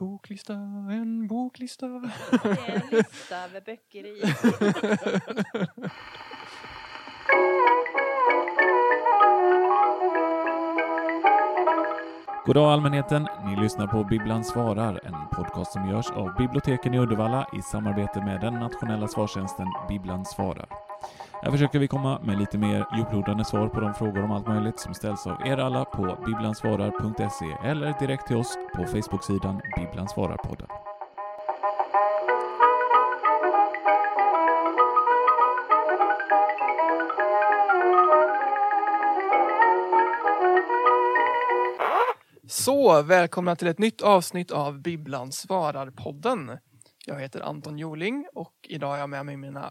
boklista, en boklista. Det är en lista med böcker i. Goddag allmänheten! Ni lyssnar på Bibblan svarar, en podcast som görs av biblioteken i Uddevalla i samarbete med den nationella svarstjänsten Bibblan svarar. Här försöker vi komma med lite mer djuplodande svar på de frågor om allt möjligt som ställs av er alla på bibblansvarar.se eller direkt till oss på Facebook-sidan Bibblan svarar-podden. Så, välkomna till ett nytt avsnitt av Bibblan svarar-podden. Jag heter Anton Joling och idag har jag med mig mina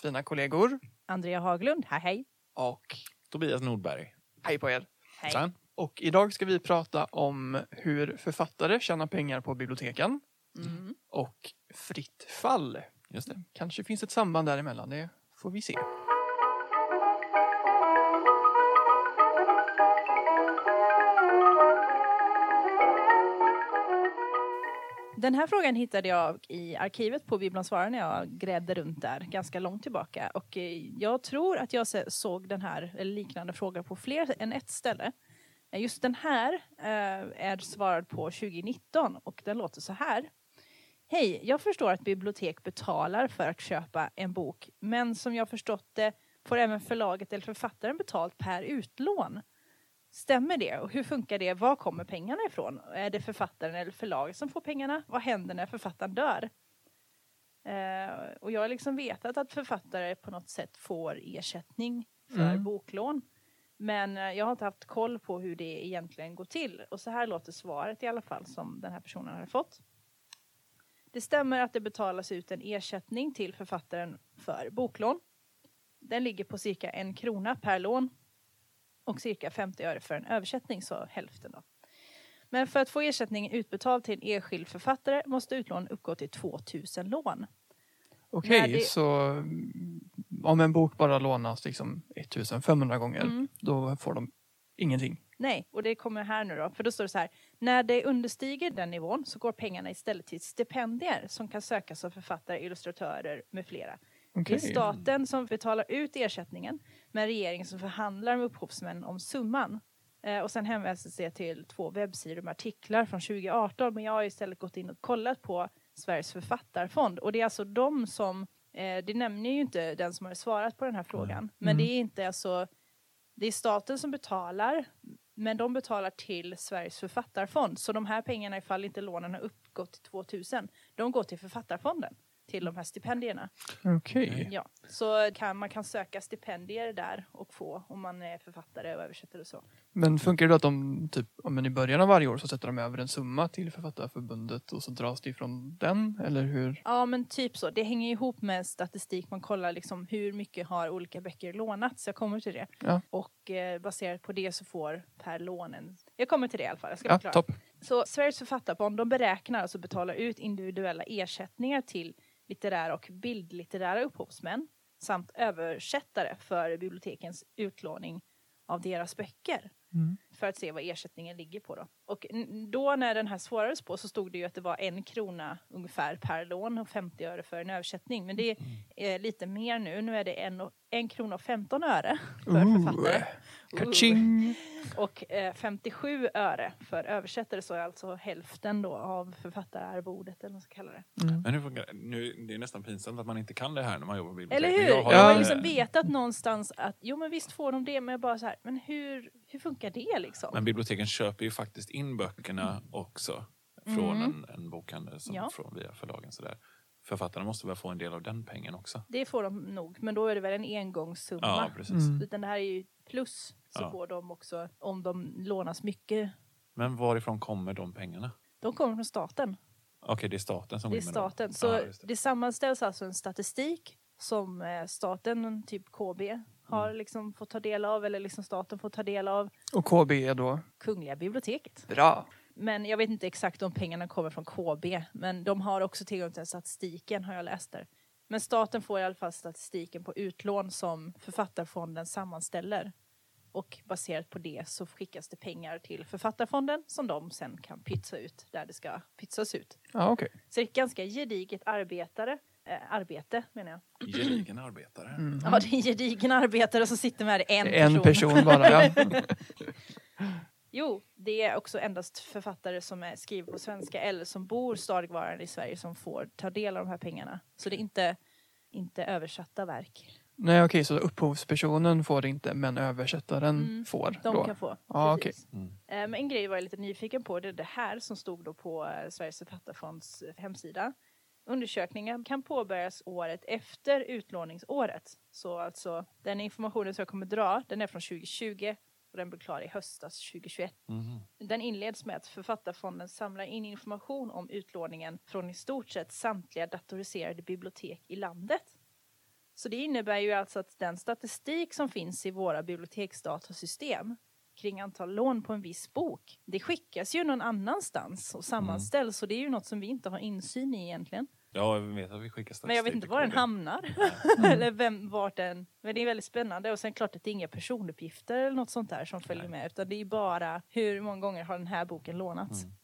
fina kollegor. Andrea Haglund, hej hej. Och Tobias Nordberg. hej på er! hej. Sen? Och idag ska vi prata om hur författare tjänar pengar på biblioteken Mm. och fritt fall. Just det. Kanske finns ett samband däremellan, det får vi se. Den här frågan hittade jag i arkivet på Bibeln svarar när jag grävde runt där ganska långt tillbaka. Och eh, jag tror att jag såg den här eller liknande fråga på fler än ett ställe. Eh, just den här eh, är svarad på 2019 och den låter så här. Hej, jag förstår att bibliotek betalar för att köpa en bok, men som jag förstått det får även förlaget eller författaren betalt per utlån. Stämmer det? Och hur funkar det? Var kommer pengarna ifrån? Är det författaren eller förlaget som får pengarna? Vad händer när författaren dör? Eh, och jag har liksom vetat att författare på något sätt får ersättning för Mm. boklån. Men eh, jag har inte haft koll på hur det egentligen går till. Och så här låter svaret i alla fall som den här personen har fått. Det stämmer att det betalas ut en ersättning till författaren för boklån. Den ligger på cirka en krona per lån och cirka 50 öre för en översättning, så hälften då. Men för att få ersättningen utbetald till en enskild författare måste utlån uppgå till 2000 lån. Okej, När det- så mm, om en bok bara lånas liksom 1500 gånger, Mm. då får de ingenting. Nej, och det kommer här nu då, för då står det så här. När det understiger den nivån så går pengarna istället till stipendier som kan sökas av författare, illustratörer med flera. Det Okej. är staten som betalar ut ersättningen, men regeringen som förhandlar med upphovsmännen om summan. Eh, och sen hänvisas det till två webbsidor med artiklar från 2018, men jag har istället gått in och kollat på Sveriges författarfond. Och det är alltså de som, eh, det nämner ju inte den som har svarat på den här frågan, men Mm. det är inte alltså, det är staten som betalar, men de betalar till Sveriges författarfond. Så de här pengarna, ifall inte lånen har uppgått till 2000, de går till författarfonden, till de här stipendierna. Okej. Ja, så kan, man kan söka stipendier där och få om man är författare och översättare och så. Men funkar det då att de typ, men i början av varje år så sätter de över en summa till Författarförbundet och så dras det ifrån den? Eller hur? Ja, men typ så. Det hänger ihop med statistik. Man kollar liksom hur mycket har olika böcker lånats. Jag kommer till det. Ja. Och eh, baserat på det så får per lånen. Jag kommer till det i alla fall. Jag ska Ja, förklara. topp. Så Sveriges författarfond de beräknar alltså betalar ut individuella ersättningar till litterära och bildlitterära upphovsmän samt översättare för bibliotekens utlåning av deras böcker Mm. för att se vad ersättningen ligger på. Då. Och då när den här svarades på så stod det ju att det var en krona ungefär per lån och 50 öre för en översättning. Men det är lite mer nu. Nu är det en, och, en krona och 15 öre för författare. Kaching! Och eh, 57 öre för översättare så är alltså hälften då av författararvodet eller vad man ska kalla det. Men hur funkar det? Nu, det är nästan pinsamt att man inte kan det här när man jobbar på bibliotek. Eller hur? Jag har, Jag har Ja. liksom vetat någonstans att jo men visst får de det men jag bara så här, men hur, hur funkar det liksom? Men biblioteken köper ju faktiskt in böckerna också från Mm. en, en bokhandel som Ja. från via förlagen. Sådär. Författarna måste väl få en del av den pengen också? Det får de nog, men då är det väl en engångssumma. Ja, precis. Mm. Utan det här är ju plus så Ja. får de också om de lånas mycket. Men varifrån kommer de pengarna? De kommer från staten. Okej, det är staten som Det är går in med dem. staten. Så Ja, just det. det. sammanställs alltså en statistik som eh, staten, typ KB, Mm. Har liksom fått ta del av eller liksom staten får ta del av. Och KB är då? Kungliga biblioteket. Bra! Men jag vet inte exakt om pengarna kommer från KB. Men de har också tillgång till statistiken har jag läst där. Men staten får i alla fall statistiken på utlån som författarfonden sammanställer. Och baserat på det så skickas det pengar till Författarfonden som de sen kan pytsa ut där det ska pytsas ut. Ja, okej. Så det är ett ganska gediget arbetare, arbete menar jag. Gedigen arbetare. Mm. Ja, det är en gedigen arbetare som sitter med en, En person bara, ja. Jo, det är också endast författare som är skriver på svenska eller som bor stadigvarande i Sverige som får ta del av de här pengarna. Så det är inte, inte översatta verk. Nej, okej, så upphovspersonen får det inte, men översättaren Mm, får De då? kan få. Ja, precis. Mm. Eh, Men en grej var jag lite nyfiken på, det är det här som stod då på eh, Sveriges författarfonds eh, hemsida. Undersökningen kan påbörjas året efter utlåningsåret. Så alltså den informationen som jag kommer dra, den är från 2020 och den blir klar i höstas 2021. Mhm. Den inleds med att Författarfonden samlar in information om utlåningen från i stort sett samtliga datoriserade bibliotek i landet. Så det innebär ju alltså att den statistik som finns i våra biblioteksdatasystem kring antal lån på en viss bok, det skickas ju någon annanstans och sammanställs så det är ju något som vi inte har insyn i egentligen. Ja, jag vet att vi skickar statistik Men jag vet inte var den hamnar. eller vem, vart den... Men det är väldigt spännande. Och sen klart att det är inga personuppgifter eller något sånt där som följer Nej. med. Utan det är bara hur många gånger har den här boken lånats. Mm.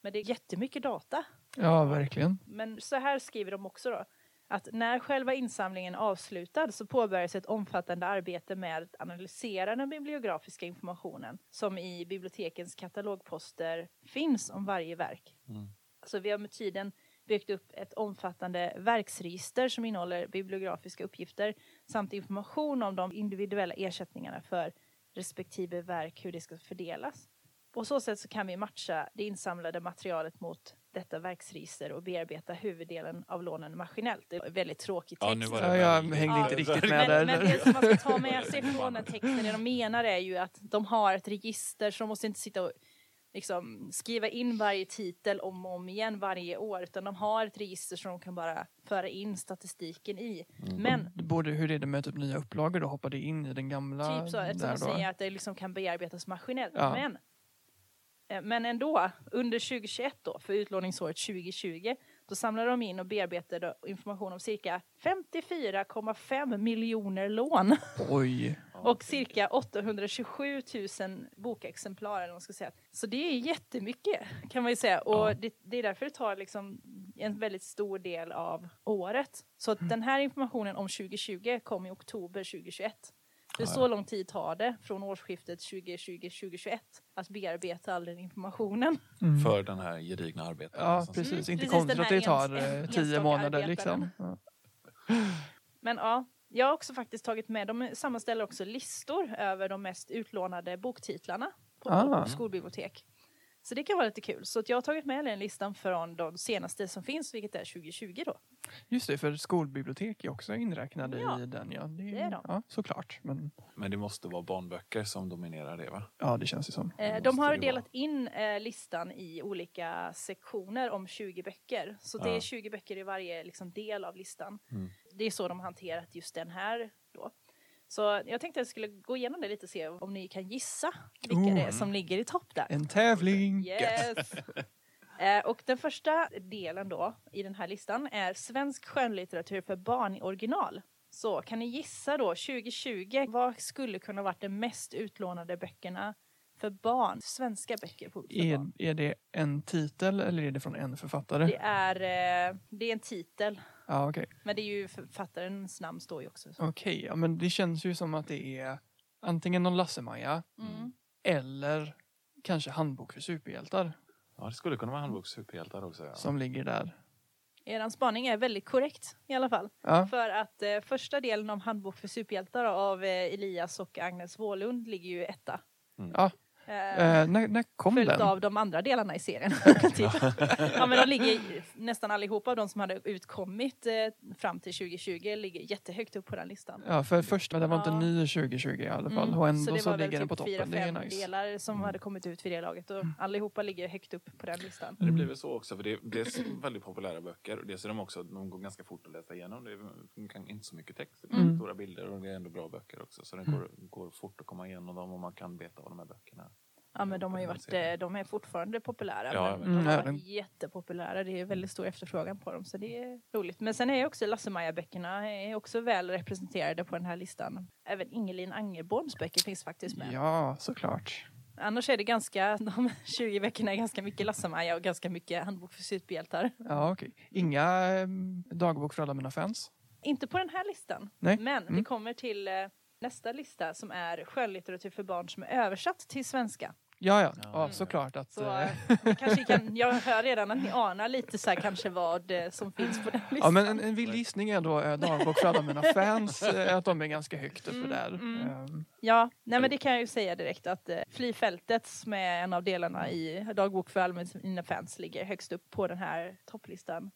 Men det är jättemycket data. Ja, verkligen. Men så här skriver de också då. Att när själva insamlingen avslutad så påbörjas ett omfattande arbete med att analysera den bibliografiska informationen som i bibliotekens katalogposter finns om varje verk. Mm. Så vi har med tiden byggt upp ett omfattande verksregister som innehåller bibliografiska uppgifter samt information om de individuella ersättningarna för respektive verk, hur det ska fördelas. På så sätt så kan vi matcha det insamlade materialet mot detta verksregister och bearbeta huvuddelen av lånen maskinellt. Det är väldigt tråkig text. Ja, nu var det Ja, jag hängde inte Ja. riktigt med Men, där. men det som man ska ta med sig från den texten, det de menar är ju att de har ett register så de måste inte sitta och liksom skriva in varje titel om och om igen varje år utan de har ett register som de kan bara föra in statistiken i. Mm. Men Det Borde, hur är det med typ nya upplagor då? Hoppar det in i den gamla? typ så, eftersom de säger att det liksom kan bearbetas maskinellt. Ja. Men, eh, men ändå, under 2021 då, för utlåningsåret 2020, då samlade de in och bearbetade information om cirka 54,5 miljoner lån. Oj. Och cirka 827 000 bokexemplar eller vad man ska säga. Så det är jättemycket kan man ju säga. Och Ja. det, det är därför det tar liksom en väldigt stor del av året. Så att den här informationen om 2020 kom i oktober 2021. För så lång tid tar det från årsskiftet 2020-2021 att bearbeta all den informationen. Mm. För den här gedigna arbetaren. Ja, precis. Mm, Inte precis, konstigt att det tar eh, en- tio månader liksom. Ja. Men ja, jag har också faktiskt tagit med, de sammanställer också listor över de mest utlånade boktitlarna på Ah. skolbibliotek. Så det kan vara lite kul. Så att jag har tagit med den listan från de senaste som finns, vilket är 2020 då. Just det, för skolbibliotek är också inräknade Ja, i den. Ja, det, det är de. Ja, såklart. Men Men det måste vara barnböcker som dominerar det va? ja, det känns ju som. Eh, de har delat in eh, listan i olika sektioner om 20 böcker. Så det Ja. är 20 böcker i varje liksom, del av listan. Mm. Det är så de har hanterat just den här. Så jag tänkte att jag skulle gå igenom det lite och se om ni kan gissa vilka Oh. det är som ligger i topp där. En tävling! Yes! Eh, och den första delen då i den här listan är svensk skönlitteratur för barn i original. Så kan ni gissa då 2020, vad skulle kunna varit de mest utlånade böckerna för barn? Svenska böcker för Är, barn. är det en titel eller är det från en författare? Det är, eh, det är en titel, Ja, okej. men det är ju författarens namn står ju också. Okej, ja, men det känns ju som att det är antingen någon Lasse-Maja Mm. eller kanske Handbok för superhjältar Ja, det skulle kunna vara handboks superhjältar också. Ja. som ligger där. Er spaning är väldigt korrekt i alla fall. Ja, För att eh, första delen om Handbok för superhjältar av eh, Elias och Agnes Wåhlund ligger ju etta. ja. Eh, Eh, när, när kom Följt den? av de andra delarna i serien. Typ. ja, men de ligger, nästan allihopa av de som hade utkommit eh, fram till 2020 ligger jättehögt upp på den listan. Ja, för första, den var inte Ja. ny 2020 i alla fall. Mm, Och ändå det så, väl ligger den på typ fyra, toppen. Det är fem nice. Mm. delar som hade kommit ut vid det laget och allihopa ligger högt upp på den listan. Men Det blir väl så också, för det är dels väldigt populära böcker och dels är de också, de går ganska fort att läsa igenom. Det är kan, inte så mycket text, det är Mm. stora bilder och det är ändå bra böcker också. Så det går, går fort att komma igenom dem och man kan veta vad de här böckerna Ja men de har ju varit, eh, de är fortfarande populära. Ja, men mm, de har ja, varit den- jättepopulära. Det är väldigt stor efterfrågan på dem så det är roligt. Men sen är också Lasse-Maja-böckerna är också väl representerade på den här listan. Även Ingelin Angerborns böcker finns faktiskt med. Ja, såklart. Annars är det ganska, de 20 veckorna är ganska mycket Lasse-Maja och ganska mycket handbok för superhjältar. Ja, okej. Inga mm, dagbok för alla mina fans? Inte på den här listan. Nej. Men vi Mm. kommer till eh, nästa lista som är skönlitteratur för barn som är översatt till svenska. Ja, ja. Ja. såklart att... Så eh, eh, kanske kan, jag hör redan att ni anar lite så här kanske vad eh, som finns på den listan. Ja, men en, en vild gissning är då eh, dagbok för alla mina fans, eh, att de är ganska högt uppe Mm, där. mm. Ehm, Ja, nej men det kan jag ju säga direkt att eh, Flyfältet som är en av delarna i Dagbok för alla mina fans ligger högst upp på den här topplistan.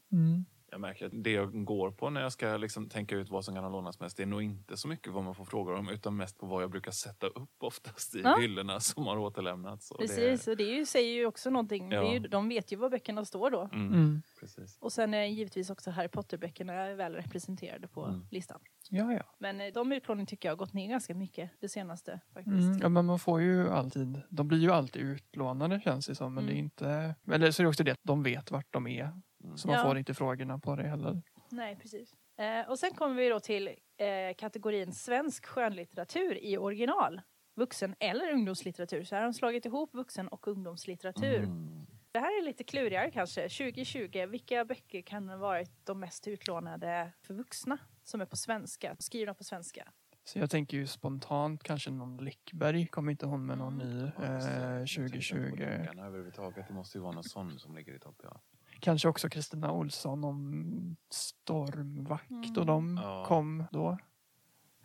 Jag märker att det jag går på när jag ska liksom tänka ut vad som kan ha lånats mest, det är nog inte så mycket vad man får frågor om, utan mest på vad jag brukar sätta upp oftast i Ja. hyllorna som har återlämnats. Och Precis, och det är ju, säger ju också någonting. Det är ju, Ja. de vet ju var böckerna står då. Det, mm, Mm. precis. Och sen är givetvis också Harry Potter-böckerna väl representerade på Mm. listan. Ja, ja. Men eh, de utlåningen tycker jag har gått ner ganska mycket det senaste faktiskt. Mm, ja, men man får ju alltid, de blir ju alltid utlånade känns det som, men det är Mm. inte, eller så är det också det att de vet vart de är. Mm. Så man Ja. får inte frågorna på det heller. Nej, precis. Eh, och sen kommer vi då till eh, kategorin svensk skönlitteratur i original. Vuxen eller ungdomslitteratur. Så här har de slagit ihop vuxen och ungdomslitteratur. Mm. Det här är lite klurigare kanske. 2020, vilka böcker kan ha varit de mest utlånade för vuxna? Som är på svenska, skrivna på svenska. Så jag tänker ju spontant kanske någon Läckberg, kommer inte hon med någon ny just det. eh, Jag tänkte på 2020. böckerna överhuvudtaget. Det måste ju vara någon sån som ligger i topp. Ja. Kanske också Kristina Olsson om Stormvakt och Mm. de Ja. kom då.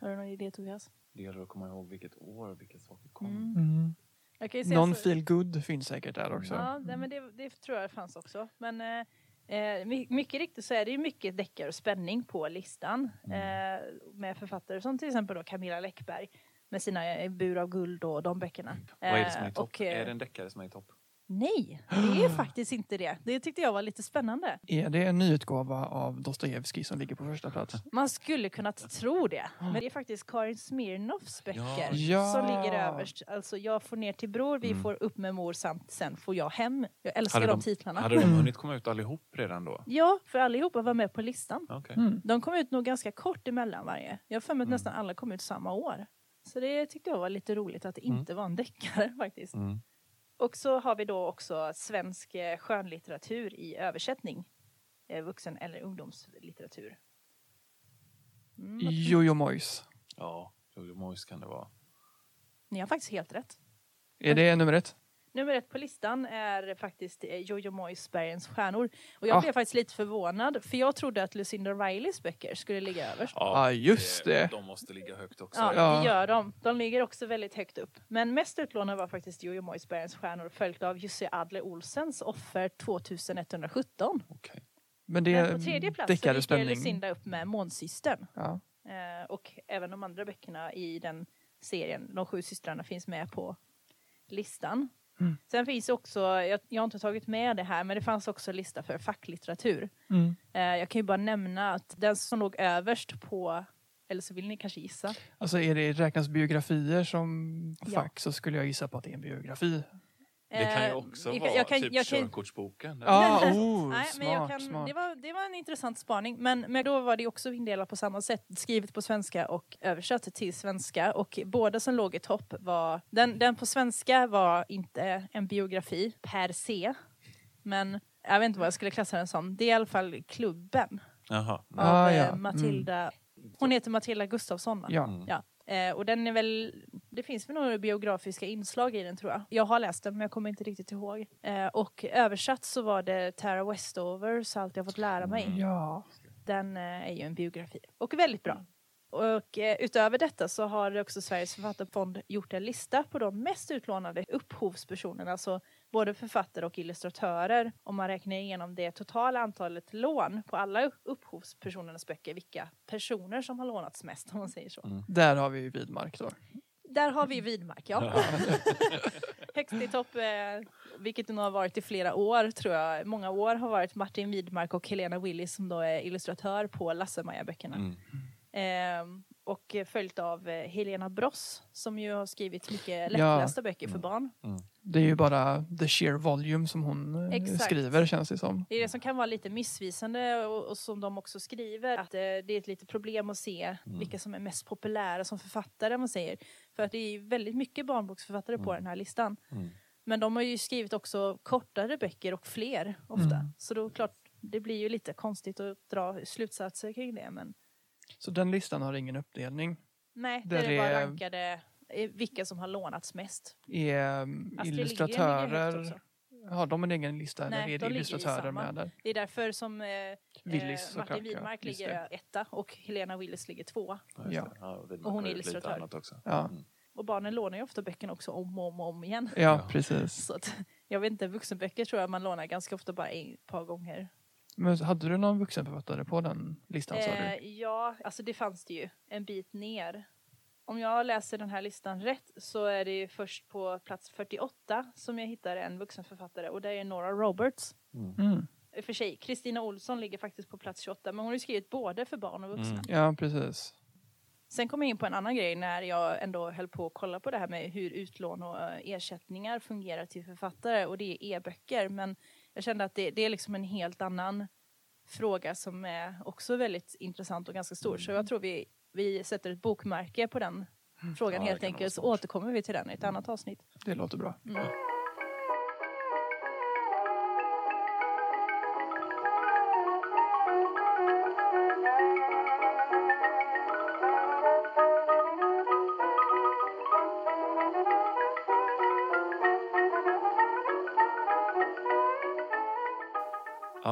Har du någon idé Tobias? Det gäller att komma ihåg vilket år, vilka saker kom. Mm. Säga Någon så- feel good finns säkert där också. Ja, nej, men det, det tror jag fanns också. Men eh, eh, my- mycket riktigt så är det ju mycket deckare och spänning på listan. Mm. Eh, med författare som till exempel då Camilla Läckberg med sina eh, Bur av guld och de böckerna. Vad är det som är i Eh, topp? och, Är det en deckare som är i topp? Nej, det är faktiskt inte det. Det tyckte jag var lite spännande. Är det en nyutgåva av Dostojevskij som ligger på första plats? Man skulle kunna tro det. Men det är faktiskt Karin Smirnoffs böcker Ja. som ligger överst. Alltså jag får ner till bror, vi Mm. får upp med mor samt sen får jag hem. Jag älskar Hade de, de- titlarna. Hade de Mm. hunnit komma ut allihop redan då? Ja, för allihopa var med på listan. Okej. Mm. De kom ut nog ganska kort emellan varje. Jag har för mig att Mm. nästan alla kom ut samma år. Så det tyckte jag var lite roligt att det Mm. inte var en deckare faktiskt. Och så har vi då också svensk eh, skönlitteratur i översättning. Eh, Vuxen eller ungdomslitteratur. Mm, Jojo Moyes. Ja, Jojo Moyes kan det vara. Ni har faktiskt helt rätt. Är det nummer ett? Nummer ett på listan är faktiskt eh, Jojo Moyes Bergens stjärnor. Och jag Ah. blev faktiskt lite förvånad för jag trodde att Lucinda Rileys böcker skulle ligga överst. Ja, just det. De måste ligga högt också. Ja, Ja. det gör de. De ligger också väldigt högt upp. Men mest utlånade var faktiskt Jojo Moyes Bergens stjärnor följt av Jussi Adler Olsens Offer 2117. Okej. Men det Men på tredje plats så ligger spänning. Lucinda upp med Månsystern. Ja. Eh, och även de andra böckerna i den serien, De sju systrarna, finns med på listan. Mm. Sen finns också, jag, jag har inte tagit med det här, men det fanns också en lista för facklitteratur. Mm. Eh, jag kan ju bara nämna att den som låg överst på, eller så vill ni kanske gissa. Alltså är det räknas biografier som Ja. fack så skulle jag gissa på att det är en biografi. Det kan ju Eh, också vara jag kan- typ jag kan- körkortsboken. Ja, oh, Nej, men jag smart, kan, smart. det, var, det var en intressant spaning. Men, men då var det också indelat på samma sätt. Skrivet på svenska och översatt till svenska. Och båda som låg i topp var... Den, den på svenska var inte en biografi per se. Men jag vet inte vad jag skulle klassa den som. Det är i alla fall Klubben Jaha. av Ah, ja. eh, Matilda. Hon heter Matilda Gustafsson va? Ja. Mm. Ja. Eh, och den är väl, det finns väl några biografiska inslag i den tror jag. Jag har läst den men jag kommer inte riktigt ihåg. Eh, och översatt så var det Tara Westover, Så allt jag fått lära mig. Mm. Ja. Den eh, är ju en biografi. Och väldigt bra. Och eh, utöver detta så har också Sveriges författarfond gjort en lista på de mest utlånade upphovspersonerna. Alltså både författare och illustratörer. Om man räknar igenom det totala antalet lån på alla upphovspersonernas böcker. Vilka personer som har lånats mest om man säger så. Där har vi ju Widmark då. Där har vi Widmark, ja. Högst i topp, eh, vilket det nog har varit i flera år tror jag. Många år har varit Martin Widmark och Helena Willis som då är illustratör på Lasse-Maja-böckerna. Mm. Eh, Och eh, följt av eh, Helena Bross som ju har skrivit mycket Ja. lättlästa böcker för Mm. barn. Det är ju bara the sheer volume som hon eh, Exakt. skriver känns det som. Det är det som kan vara lite missvisande och, och som de också skriver att eh, det är ett litet problem att se Mm. vilka som är mest populära som författare, man säger. För att det är väldigt mycket barnboksförfattare på Mm. den här listan. Mm. Men de har ju skrivit också kortare böcker och fler ofta. Mm. Så då klart, det blir ju lite konstigt att dra slutsatser kring det. Men Så den listan har ingen uppdelning. nej, Där där är det bara är- rankade eh, vilka som har lånats mest. Är högt illustratörer... Har de en egen lista eller Nej, är de det illustratörer med där? Det är därför som eh, Willis eh, Martin. Widmark ligger det. etta och Helena Willis ligger tvåa. Ja, Ja. det. Och hon är illustratör. Ja. Mm. Och barnen lånar ju ofta böckerna också om och om, om igen. Ja, Ja. precis. Så att, jag vet inte, vuxenböcker tror jag man lånar ganska ofta bara ett par gånger. Men hade du någon vuxenförfattare på den listan sa Eh, du? ja, alltså det fanns det ju en bit ner. Om jag läser den här listan rätt så är det ju först på plats 48 som jag hittar en vuxenförfattare och det är Nora Roberts. Mm. Mm. För sig, Kristina Olsson ligger faktiskt på plats 28 men hon har ju skrivit både för barn och vuxna. Mm. Ja, precis. Sen kom jag in på en annan grej när jag ändå höll på att kolla på det här med hur utlån och eh, ersättningar fungerar till författare och det är e-böcker. Men jag kände att det, det är liksom en helt annan fråga som är också väldigt intressant och ganska stor. Så jag tror vi, vi sätter ett bokmärke på den frågan Ja, helt enkelt. Så återkommer vi till den i ett annat avsnitt. Det låter bra. Mm.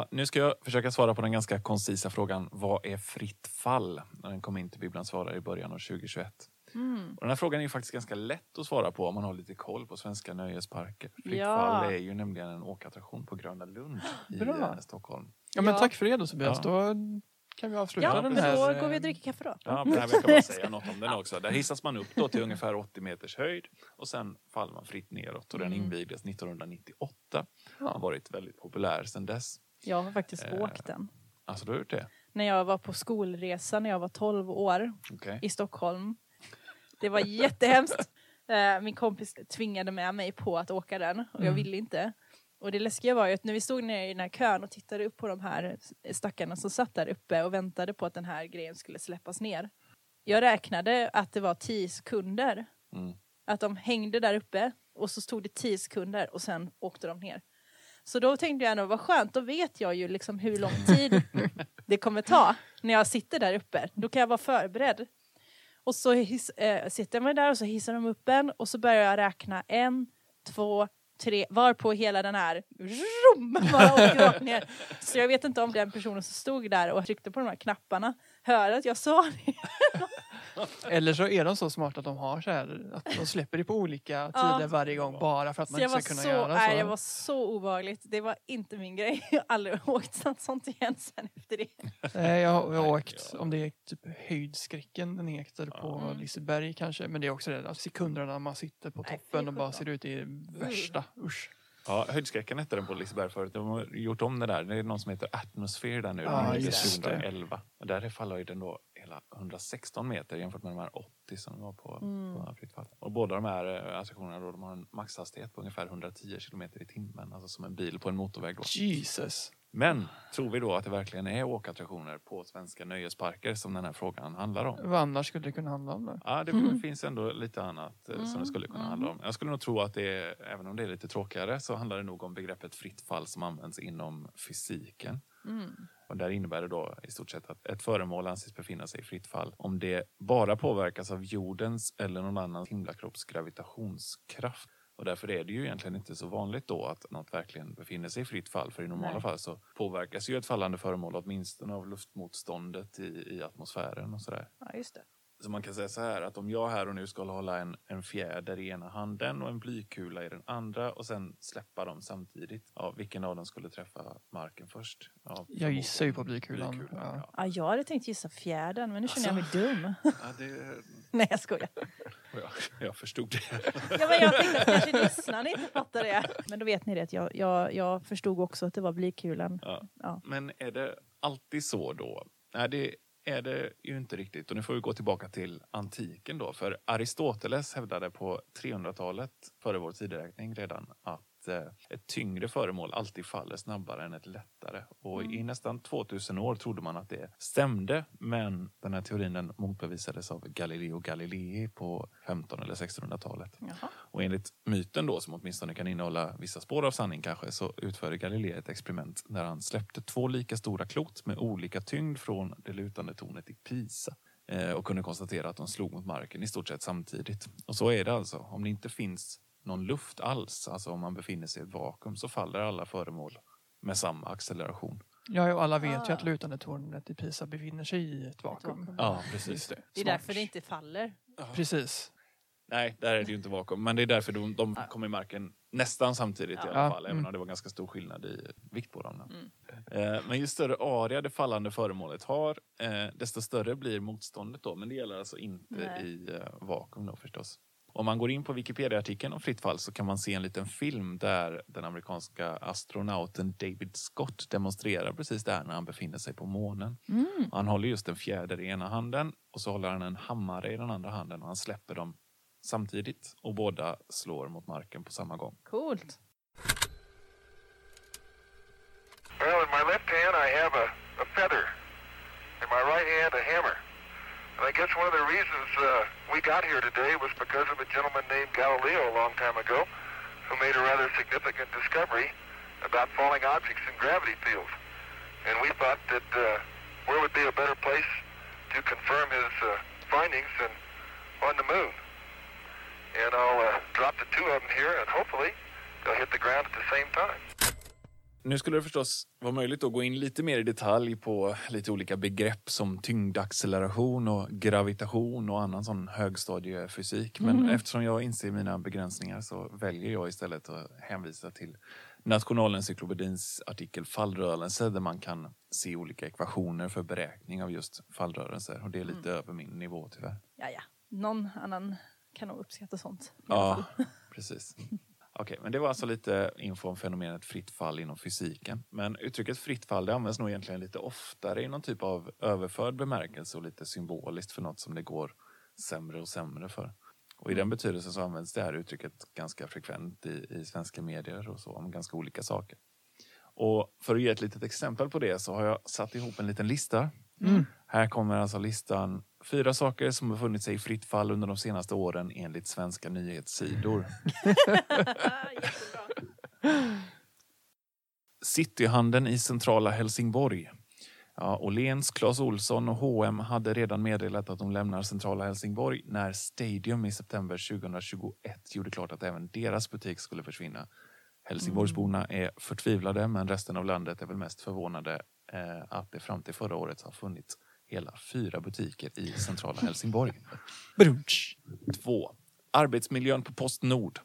Ja, nu ska jag försöka svara på den ganska koncisa frågan vad är fritt fall? När den kom in till Bibelns svarare i början av 2021. Mm. Och den här frågan är ju faktiskt ganska lätt att svara på om man har lite koll på svenska nöjesparker. Fritt Ja. fall är ju nämligen en åkattraktion på Gröna Lund i Bra. eh, Stockholm. Ja, men Ja. tack för det då Tobias. Ja. Då kan vi avsluta Ja, den här. då eh, går vi och dricker kaffe då. Ja, men jag kan bara säga något om den också. Där hissas man upp då till ungefär 80 meters höjd och sen faller man fritt neråt och den Mm. invigdes 1998. Har Ja. varit väldigt populär sedan dess. Jag har faktiskt Eh. åkt den. Alltså du har gjort det? När jag var på skolresa när jag var 12 år. Okej. i Stockholm. Det var jättehemskt. Eh, Min kompis tvingade med mig på att åka den och jag Mm. ville inte. Och det läskiga var ju att när vi stod nere i den här kön och tittade upp på de här stackarna som satt där uppe och väntade på att den här grejen skulle släppas ner. Jag räknade att det var 10 sekunder. Mm. Att de hängde där uppe och så stod det 10 sekunder och sen åkte de ner. Så då tänkte jag vad skönt, då vet jag ju liksom hur lång tid det kommer ta när jag sitter där uppe. Då kan jag vara förberedd. Och så his, äh, eh, sitter jag där och så hissar de upp en och så börjar jag räkna en, två, tre, varpå hela den här rum, bara åker rakt ner. Så jag vet inte om den personen som stod där och tryckte på de här knapparna hörde att jag sa det. Eller så är de så smarta att de har så här att de släpper det på olika Ja. tider varje gång bara för att man Så inte ska kunna så, göra nej, så. det var så obehagligt. Det var inte min grej. Jag har aldrig åkt något sånt igen sen efter det. Nej, jag, har- jag har Nej, åkt, ja. om det är typ höjdskräcken den heter på Mm. Liseberg kanske. Men det är också det där sekunderna man sitter på Nej, toppen fy och bara ser ut i värsta. Usch. Ja, Höjdskräcken hette den på Liseberg förut. De har gjort om det där. Det är någon som heter Atmosphere där nu. Ja, det. 2011. Och där är fallhöjden då hela 116 meter jämfört med de här 80 som var på, Mm. på fritt fall. Och båda de här eh, attraktionerna då, de har en maxhastighet på ungefär 110 kilometer i timmen. Alltså som en bil på en motorväg. Då. Jesus. Men tror vi då att det verkligen är åkattraktioner på svenska nöjesparker som den här frågan handlar om? Vad annars skulle det kunna handla om? Då? Ja, det Mm. finns ändå lite annat eh, som Mm, det skulle kunna mm. handla om. Jag skulle nog tro att det är, även om det är lite tråkigare, så handlar det nog om begreppet fritt fall som används inom fysiken. Mm. Och där innebär det då i stort sett att ett föremål anses befinna sig i fritt fall om det bara påverkas av jordens eller någon annan himlakropps gravitationskraft. Och därför är det ju egentligen inte så vanligt då att något verkligen befinner sig i fritt fall. För i normala Nej. fall så påverkas ju ett fallande föremål åtminstone av luftmotståndet i, i atmosfären och sådär. Ja, just det. Så man kan säga så här att om jag här och nu skulle hålla en, en fjäder i ena handen och en blykula i den andra och sen släppa dem samtidigt. Ja, vilken av dem skulle träffa marken först? Ja, Jag gissar ju på blikulan. Ja. Ja. Ja, jag hade tänkt gissa fjärden, men nu känner Alltså. jag mig dum. Ja, det, Nej, jag skojar. jag, jag förstod det. Ja, men jag tänkte att kanske lyssnarna inte fattar det. Men då vet ni det, att jag, jag, jag förstod också att det var blykulan. Ja. Ja. Men är det alltid så då? Nej, det är det ju inte riktigt. Och nu får vi gå tillbaka till antiken då. För Aristoteles hävdade på 300-talet före vår tideräkning redan att eh, ett tyngre föremål alltid faller snabbare än ett lättare. Och i nästan 2000 år trodde man att det stämde. Men den här teorin den motbevisades av Galileo Galilei på 1500 eller 1600-talet. Jaha. Och enligt myten då, som åtminstone kan innehålla vissa spår av sanning kanske, så utförde Galilei ett experiment när han släppte två lika stora klot med olika tyngd från det lutande tornet i Pisa eh, och kunde konstatera att de slog mot marken i stort sett samtidigt. Och så är det alltså. Om det inte finns någon luft alls, alltså om man befinner sig i ett vakuum, så faller alla föremål med samma acceleration. Ja, och alla vet ju Ah. att lutande tornet i Pisa befinner sig i ett vakuum. vakuum. Ja, precis. det. Det är därför det inte faller. Precis. Nej, där är det ju inte vakuum. Men det är därför de, de kom i marken nästan samtidigt i Ja. alla Ja, fall. Även mm. om det var ganska stor skillnad i vikt på dem. Mm. Eh, Men ju större area det fallande föremålet har, eh, desto större blir motståndet då. Men det gäller alltså inte Nej. i eh, vakuum då förstås. Om man går in på Wikipedia-artikeln om fritt fall så kan man se en liten film där den amerikanska astronauten David Scott demonstrerar precis det här när han befinner sig på månen. Mm. Han håller just en fjäder i ena handen och så håller han en hammare i den andra handen och han släpper dem samtidigt och båda slår mot marken på samma gång. Coolt. Well, in my left hand, I have a, a feather. In my right hand, a hammer. And I guess one of the reasons uh, we got here today was because of a gentleman named Galileo a long time ago who made a rather significant discovery about falling objects in gravity fields. And we thought that uh, where would be a better place to confirm his uh, findings than on the moon. And I'll uh, drop the two of them here, and hopefully they'll hit the ground at the same time. Nu skulle det förstås vara möjligt att gå in lite mer i detalj på lite olika begrepp som tyngdacceleration och gravitation och annan sån högstadiefysik. Men eftersom jag inser mina begränsningar så väljer jag istället att hänvisa till Nationalencyklopedins artikel Fallrörelser där man kan se olika ekvationer för beräkning av just fallrörelser. Och det är lite över min nivå tyvärr. Ja, ja. Någon annan kan nog uppskatta sånt. Ja, precis. Okej, men det var alltså lite info om fenomenet fritt fall inom fysiken. Men uttrycket fritt fall det används nog egentligen lite oftare i någon typ av överförd bemärkelse och lite symboliskt för något som det går sämre och sämre för. Och i den betydelsen så används det här uttrycket ganska frekvent i, i svenska medier och så om ganska olika saker. Och för att ge ett litet exempel på det så har jag satt ihop en liten lista. Här kommer alltså listan fyra saker som befunnit sig i fritt fall under de senaste åren enligt svenska nyhetssidor. Cityhandeln i centrala Helsingborg. Ja, Åhléns, Clas Olsson och H&M hade redan meddelat att de lämnar centrala Helsingborg när Stadium i september 2021 gjorde klart att även deras butik skulle försvinna. Helsingborgsborna är förtvivlade men resten av landet är väl mest förvånade eh, att det fram till förra året har funnits hela fyra butiker i centrala Helsingborg. Brunch. 2. Arbetsmiljön på Postnord.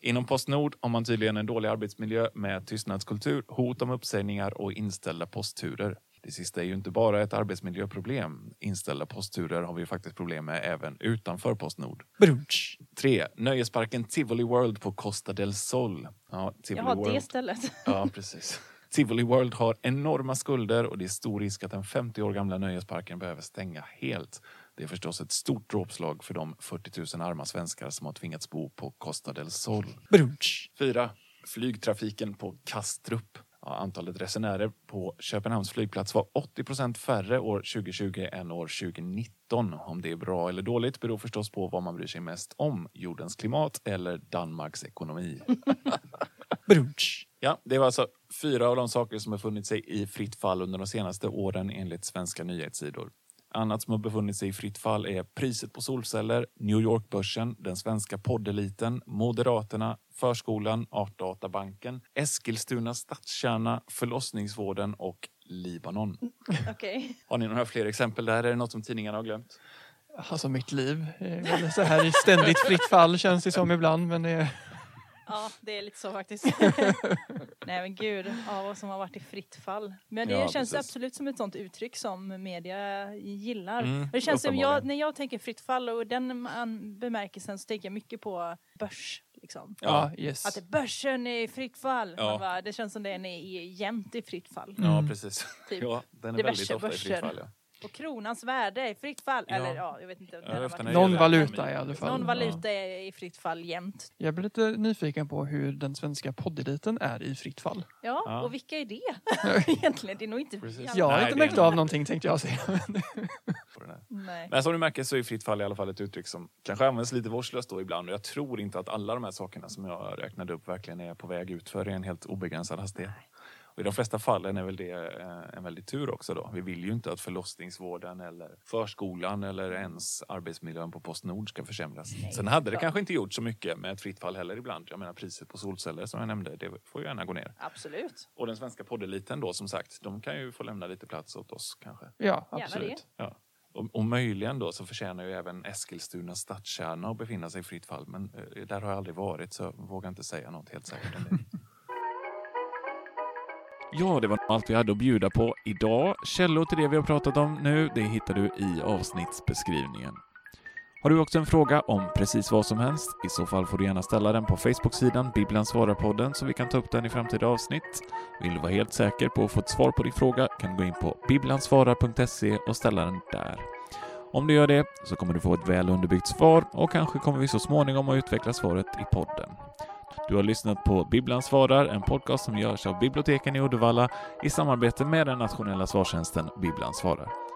Inom Postnord har man tydligen en dålig arbetsmiljö med tystnadskultur, hot om uppsägningar och inställda postturer. Det sista är ju inte bara ett arbetsmiljöproblem. Inställda postturer har vi ju faktiskt problem med även utanför Postnord. Brunch. 3. Nöjesparken Tivoli World på Costa del Sol. Ja, Tivoli Jaha, World. det stället. Ja, precis. Tivoli World har enorma skulder och det är stor risk att den 50 år gamla nöjesparken behöver stänga helt. Det är förstås ett stort dråpslag för de 40 000 arma svenskar som har tvingats bo på Costa del Sol. Brunch. 4. Flygtrafiken på Kastrup. Ja, antalet resenärer på Köpenhamns flygplats var 80 procent färre år 2020 än år 2019. Om det är bra eller dåligt beror förstås på vad man bryr sig mest om. Jordens klimat eller Danmarks ekonomi. Brunch. Ja, det var alltså fyra av de saker som har befunnit sig i fritt fall under de senaste åren enligt svenska nyhetssidor. Annat som har befunnit sig i fritt fall är priset på solceller, New York-börsen, den svenska poddeliten, Moderaterna, förskolan, Artdatabanken, Eskilstuna stadskärna, förlossningsvården och Libanon. Okej. Har ni några fler exempel där? Är det något som tidningarna har glömt? Alltså mitt liv är så här i ständigt fritt fall känns det som ibland. Men det. Ja, det är lite så faktiskt. Nej men gud, ja, vad som har varit i fritt fall. Men det Ja, känns precis. absolut som ett sånt uttryck som media gillar. Mm, det känns som jag, när jag tänker fritt fall och den bemärkelsen så tänker jag mycket på börs. Liksom. Ja, yes. Att börsen är i fritt fall. Ja. Man bara, det känns som den är i- jämt i fritt fall. Ja, Mm. precis. Typ Ja, den är diverse väldigt ofta i fritt börser. fall. Ja. Och kronans värde är i fritt fall. Ja. Eller ja, jag vet inte. Ja, Någon valuta i alla fall. Någon valuta är i fritt fall jämt. Jag blir lite nyfiken på hur den svenska poddeliten är i fritt fall. Ja, Ja. och vilka är det egentligen? Det är nog inte. Jag har Nej, inte märkt är- av någonting tänkte jag säga. Nej. Men som du märker så är fritt fall i alla fall ett uttryck som kanske används lite vårdslöst då ibland. Och jag tror inte att alla de här sakerna som jag räknade upp verkligen är på väg ut för i en helt obegränsad hastighet. Och I de flesta fallen är väl det eh, en väldig tur också då. Vi vill ju inte att förlossningsvården eller förskolan eller ens arbetsmiljön på Postnord ska försämras. Sen hade det kanske inte gjort så mycket med ett fritt fall heller ibland. Jag menar priset på solceller som jag nämnde, det får ju gärna gå ner. Absolut. Och den svenska poddeliten då som sagt, de kan ju få lämna lite plats åt oss kanske. Ja, absolut. Ja. Och, och möjligen då så förtjänar ju även Eskilstuna stadskärna att befinna sig i fritt fall. Men eh, där har jag aldrig varit så jag vågar inte säga något helt säkert om det. Ja, det var allt vi hade att bjuda på idag. Källor till det vi har pratat om nu, det hittar du i avsnittsbeskrivningen. Har du också en fråga om precis vad som helst? I så fall får du gärna ställa den på Facebook-sidan Bibeln svarar-podden så vi kan ta upp den i framtida avsnitt. Vill du vara helt säker på att få ett svar på din fråga kan du gå in på bibblansvarar.se och ställa den där. Om du gör det så kommer du få ett väl underbyggt svar och kanske kommer vi så småningom att utveckla svaret i podden. Du har lyssnat på Bibblan svarar, en podcast som görs av biblioteken i Uddevalla i samarbete med den nationella svarstjänsten Bibblan svarar.